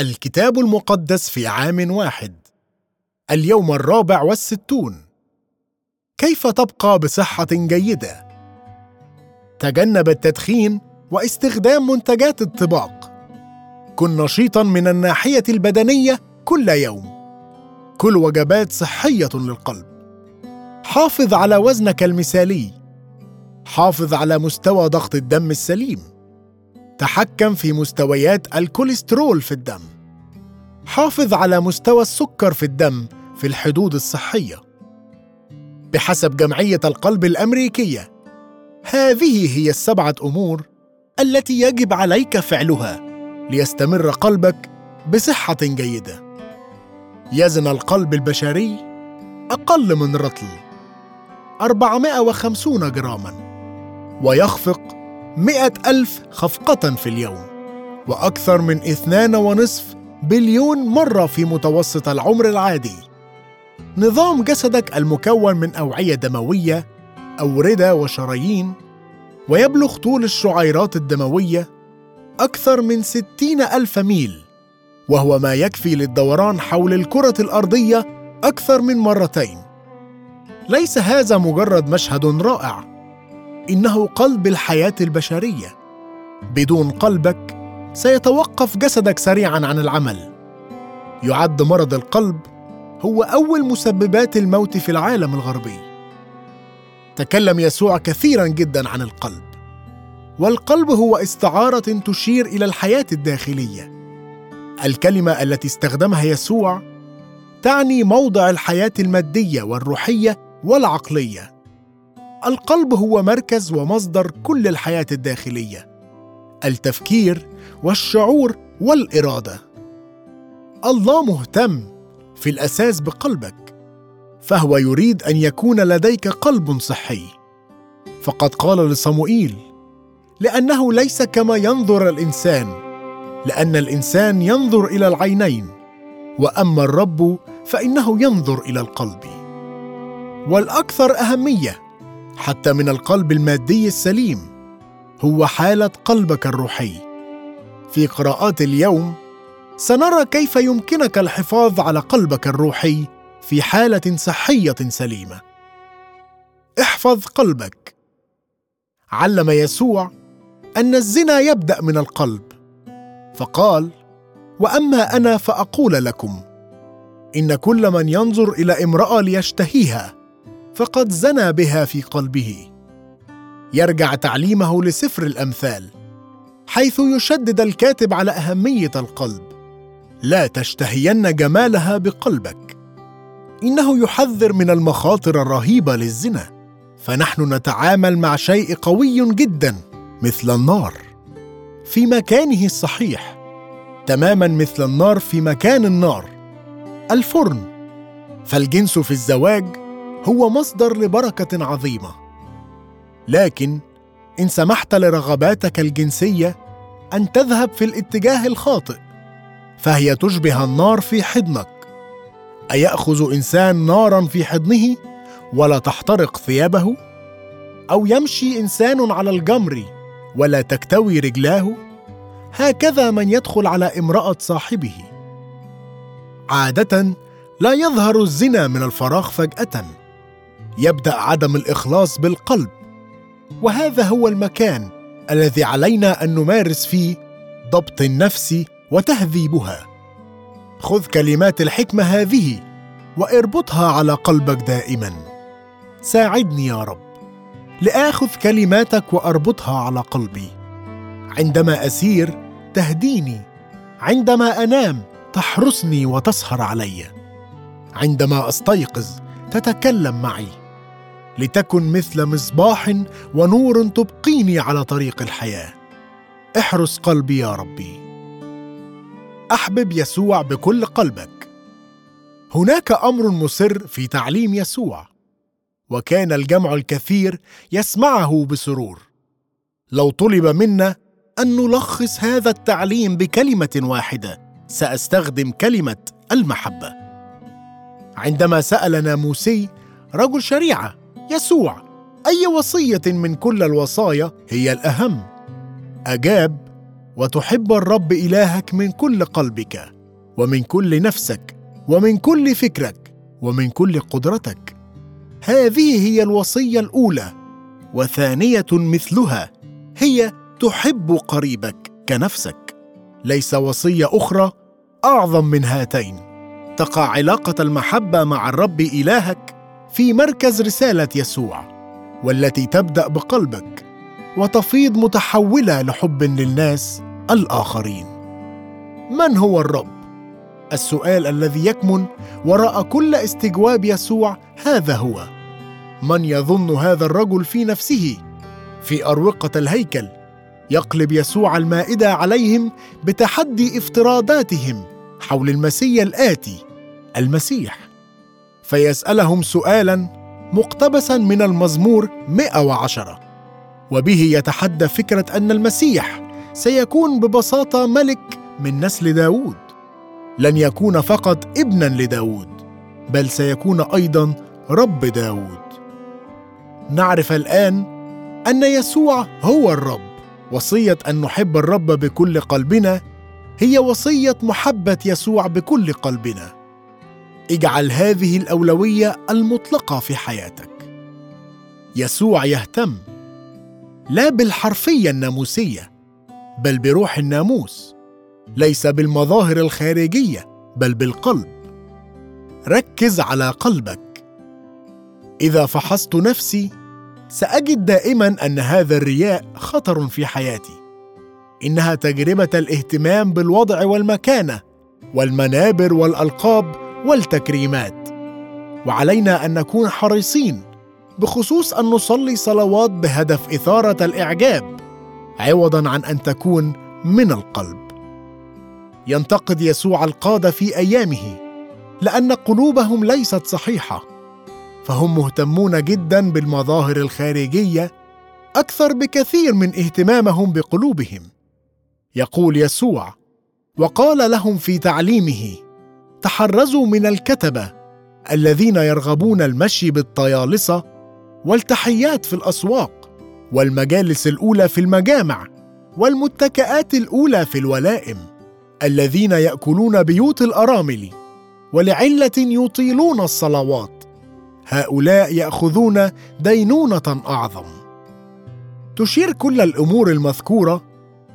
الكتاب المقدس في عام واحد. اليوم الرابع والستون. كيف تبقى بصحة جيدة؟ تجنب التدخين واستخدام منتجات الطباق. كن نشيطا من الناحية البدنية كل يوم. كل وجبات صحية للقلب. حافظ على وزنك المثالي. حافظ على مستوى ضغط الدم السليم. تحكم في مستويات الكوليسترول في الدم. حافظ على مستوى السكر في الدم في الحدود الصحية. بحسب جمعية القلب الأمريكية هذه هي السبعة أمور التي يجب عليك فعلها ليستمر قلبك بصحة جيدة. يزن القلب البشري أقل من رطل 450 جراما ويخفق مئة ألف خفقة في اليوم وأكثر من اثنان ونصف بليون مرة في متوسط العمر العادي. نظام جسدك المكون من أوعية دموية أوردة وشرايين ويبلغ طول الشعيرات الدموية أكثر من ستين ألف ميل وهو ما يكفي للدوران حول الكرة الأرضية أكثر من مرتين. ليس هذا مجرد مشهد رائع إنه قلب الحياة البشرية. بدون قلبك سيتوقف جسدك سريعا عن العمل. يعد مرض القلب هو أول مسببات الموت في العالم الغربي. تكلم يسوع كثيرا جدا عن القلب. والقلب هو استعارة تشير إلى الحياة الداخلية. الكلمة التي استخدمها يسوع تعني موضع الحياة المادية والروحية والعقلية. القلب هو مركز ومصدر كل الحياة الداخلية التفكير والشعور والإرادة. الله مهتم في الأساس بقلبك فهو يريد أن يكون لديك قلب صحي. فقد قال لصموئيل لأنه ليس كما ينظر الإنسان لأن الإنسان ينظر إلى العينين وأما الرب فإنه ينظر إلى القلب. والأكثر أهمية حتى من القلب المادي السليم هو حاله قلبك الروحي. في قراءات اليوم سنرى كيف يمكنك الحفاظ على قلبك الروحي في حالة صحية سليمة. احفظ قلبك. علم يسوع أن الزنا يبدأ من القلب. فقال وأما أنا فأقول لكم إن كل من ينظر إلى امرأة ليشتهيها فقد زنى بها في قلبه. يرجع تعليمه لسفر الأمثال حيث يشدد الكاتب على أهمية القلب. لا تشتهين جمالها بقلبك. إنه يحذر من المخاطر الرهيبة للزنا. فنحن نتعامل مع شيء قوي جدا مثل النار. في مكانه الصحيح. تماما مثل النار في مكان النار. الفرن. فالجنس في الزواج هو مصدر لبركة عظيمة. لكن إن سمحت لرغباتك الجنسية أن تذهب في الاتجاه الخاطئ فهي تشبه النار في حضنك. أيأخذ إنسان نارا في حضنه ولا تحترق ثيابه؟ أو يمشي إنسان على الجمر ولا تكتوي رجلاه؟ هكذا من يدخل على امرأة صاحبه. عادة لا يظهر الزنا من الفراغ فجأة. يبدأ عدم الإخلاص بالقلب. وهذا هو المكان الذي علينا أن نمارس فيه ضبط النفس وتهذيبها. خذ كلمات الحكمة هذه واربطها على قلبك دائما. ساعدني يا رب لآخذ كلماتك وأربطها على قلبي. عندما أسير تهديني. عندما أنام تحرسني وتسهر علي. عندما أستيقظ تتكلم معي. لتكن مثل مصباح ونور تبقيني على طريق الحياة. احرس قلبي يا ربي. أحبب يسوع بكل قلبك. هناك أمر مسر في تعليم يسوع وكان الجمع الكثير يسمعه بسرور. لو طلب منا أن نلخص هذا التعليم بكلمة واحدة سأستخدم كلمة المحبة. عندما سال ناموسي رجل شريعة يسوع. أي وصية من كل الوصايا هي الأهم. أجاب وتحب الرب إلهك من كل قلبك ومن كل نفسك ومن كل فكرك ومن كل قدرتك. هذه هي الوصية الأولى وثانية مثلها هي تحب قريبك كنفسك. ليس وصية أخرى أعظم من هاتين. تقع علاقة المحبة مع الرب إلهك في مركز رسالة يسوع والتي تبدأ بقلبك وتفيض متحولة لحب للناس الآخرين. من هو الرب؟ السؤال الذي يكمن وراء كل استجواب يسوع هذا هو. من يظن هذا الرجل في نفسه؟ في أروقة الهيكل يقلب يسوع المائدة عليهم بتحدي افتراضاتهم حول المسيا الآتي المسيح. فيسألهم سؤالا مقتبسا من المزمور 110 وبه يتحدى فكرة أن المسيح سيكون ببساطة ملك من نسل داوود. لن يكون فقط ابنا لداود بل سيكون أيضا رب داود نعرف الآن أن يسوع هو الرب وصية أن نحب الرب بكل قلبنا هي وصية محبة يسوع بكل قلبنا. اجعل هذه الأولوية المطلقة في حياتك. يسوع يهتم لا بالحرفية الناموسية بل بروح الناموس ليس بالمظاهر الخارجية بل بالقلب. ركز على قلبك. إذا فحصت نفسي سأجد دائما أن هذا الرياء خطر في حياتي. إنها تجربة الاهتمام بالوضع والمكانة والمنابر والألقاب والتكريمات. وعلينا أن نكون حريصين بخصوص أن نصلي صلوات بهدف إثارة الإعجاب عوضا عن أن تكون من القلب. ينتقد يسوع القادة في أيامه لأن قلوبهم ليست صحيحة. فهم مهتمون جدا بالمظاهر الخارجية أكثر بكثير من اهتمامهم بقلوبهم. يقول يسوع وقال لهم في تعليمه تحرزوا من الكتبة الذين يرغبون المشي بالطيالسه والتحيات في الأسواق والمجالس الأولى في المجامع والمتكئات الأولى في الولائم الذين يأكلون بيوت الأرامل ولعلة يطيلون الصلوات هؤلاء يأخذون دينونة أعظم تشير كل الأمور المذكورة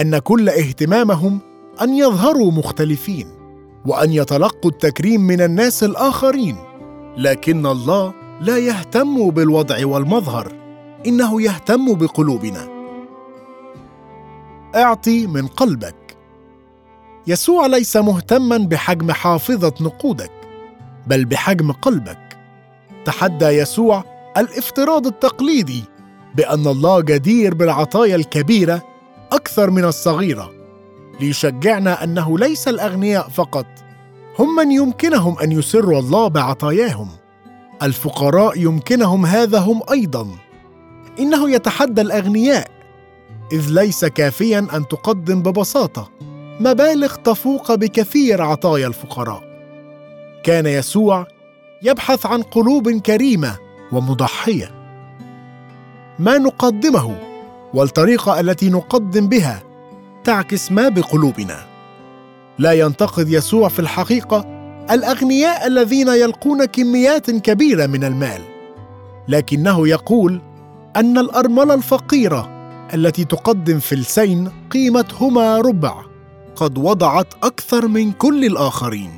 أن كل اهتمامهم أن يظهروا مختلفين وأن يتلقوا التكريم من الناس الآخرين. لكن الله لا يهتم بالوضع والمظهر. إنه يهتم بقلوبنا. أعطي من قلبك. يسوع ليس مهتما بحجم حافظة نقودك بل بحجم قلبك. تحدى يسوع الافتراض التقليدي بأن الله جدير بالعطايا الكبيرة أكثر من الصغيرة. ليشجعنا أنه ليس الأغنياء فقط. هم من يمكنهم أن يسروا الله بعطاياهم. الفقراء يمكنهم هذا هم أيضا. إنه يتحدى الأغنياء. إذ ليس كافيا أن تقدم ببساطة. مبالغ تفوق بكثير عطايا الفقراء. كان يسوع يبحث عن قلوب كريمة ومضحية. ما نقدمه والطريقة التي نقدم بها تعكس ما بقلوبنا. لا ينتقد يسوع في الحقيقة الأغنياء الذين يلقون كميات كبيرة من المال. لكنه يقول أن الأرملة الفقيرة التي تقدم فلسين قيمتهما ربع قد وضعت أكثر من كل الآخرين.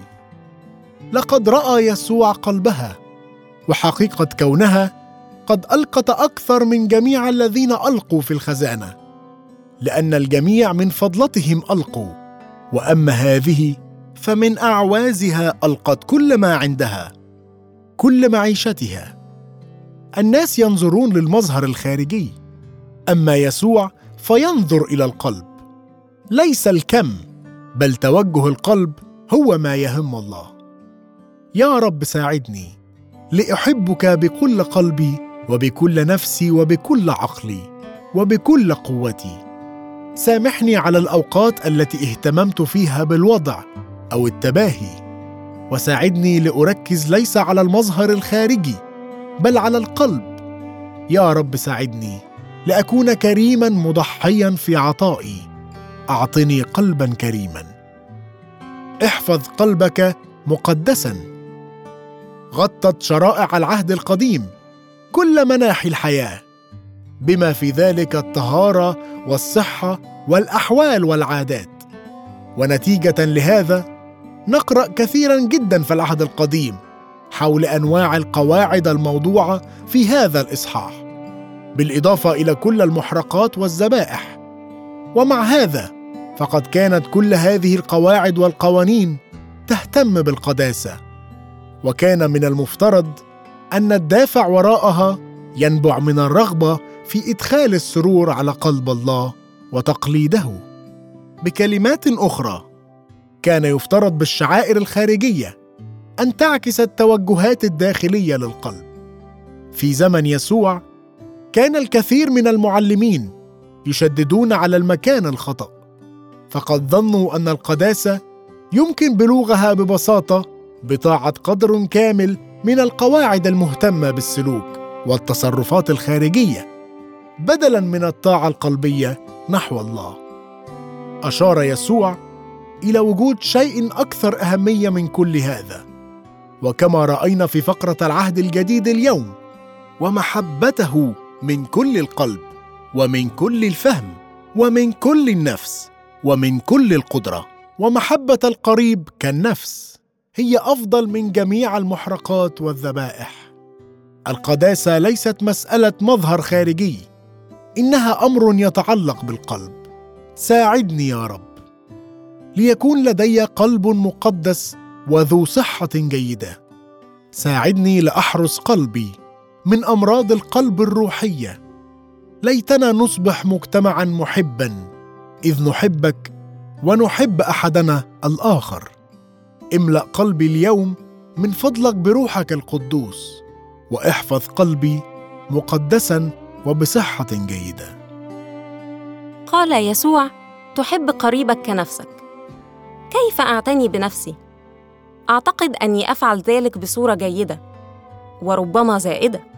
لقد رأى يسوع قلبها وحقيقة كونها قد ألقت أكثر من جميع الذين ألقوا في الخزانة. لأن الجميع من فضلتهم ألقوا وأما هذه فمن أعوازها ألقت كل ما عندها كل معيشتها. الناس ينظرون للمظهر الخارجي أما يسوع فينظر إلى القلب. ليس الكم بل توجه القلب هو ما يهم الله. يا رب ساعدني لأحبك بكل قلبي وبكل نفسي وبكل عقلي وبكل قوتي. سامحني على الأوقات التي اهتممت فيها بالوضع أو التباهي وساعدني لأركز ليس على المظهر الخارجي بل على القلب. يا رب ساعدني لأكون كريما مضحيا في عطائي. أعطني قلبا كريما. احفظ قلبك مقدسا. غطت شرائع العهد القديم. كل مناحي الحياة. بما في ذلك الطهارة والصحة والأحوال والعادات. ونتيجة لهذا نقرأ كثيرا جدا في العهد القديم حول أنواع القواعد الموضوعة في هذا الإصحاح. بالإضافة إلى كل المحرقات والذبائح. ومع هذا فقد كانت كل هذه القواعد والقوانين تهتم بالقداسة. وكان من المفترض أن الدافع وراءها ينبع من الرغبة في إدخال السرور على قلب الله وتقليده. بكلمات أخرى كان يفترض بالشعائر الخارجية أن تعكس التوجهات الداخلية للقلب. في زمن يسوع كان الكثير من المعلمين يشددون على المكان الخطأ فقد ظنوا أن القداسة يمكن بلوغها ببساطة بطاعة قدر كامل من القواعد المهتمة بالسلوك والتصرفات الخارجية. بدلا من الطاعة القلبية نحو الله. أشار يسوع إلى وجود شيء أكثر أهمية من كل هذا. وكما رأينا في فقرة العهد الجديد اليوم ومحبته من كل القلب ومن كل الفهم ومن كل النفس ومن كل القدرة ومحبة القريب كالنفس هي أفضل من جميع المحرقات والذبائح. القداسة ليست مسألة مظهر خارجي إنها أمر يتعلق بالقلب. ساعدني يا رب. ليكون لدي قلب مقدس وذو صحة جيدة. ساعدني لأحرس قلبي من أمراض القلب الروحية. ليتنا نصبح مجتمعا محبا. إذ نحبك ونحب أحدنا الآخر. املأ قلبي اليوم من فضلك بروحك القدوس. وإحفظ قلبي مقدسا وبصحة جيدة. قال يسوع تحب قريبك كنفسك. كيف اعتني بنفسي؟ أعتقد أني أفعل ذلك بصورة جيدة وربما زائدة.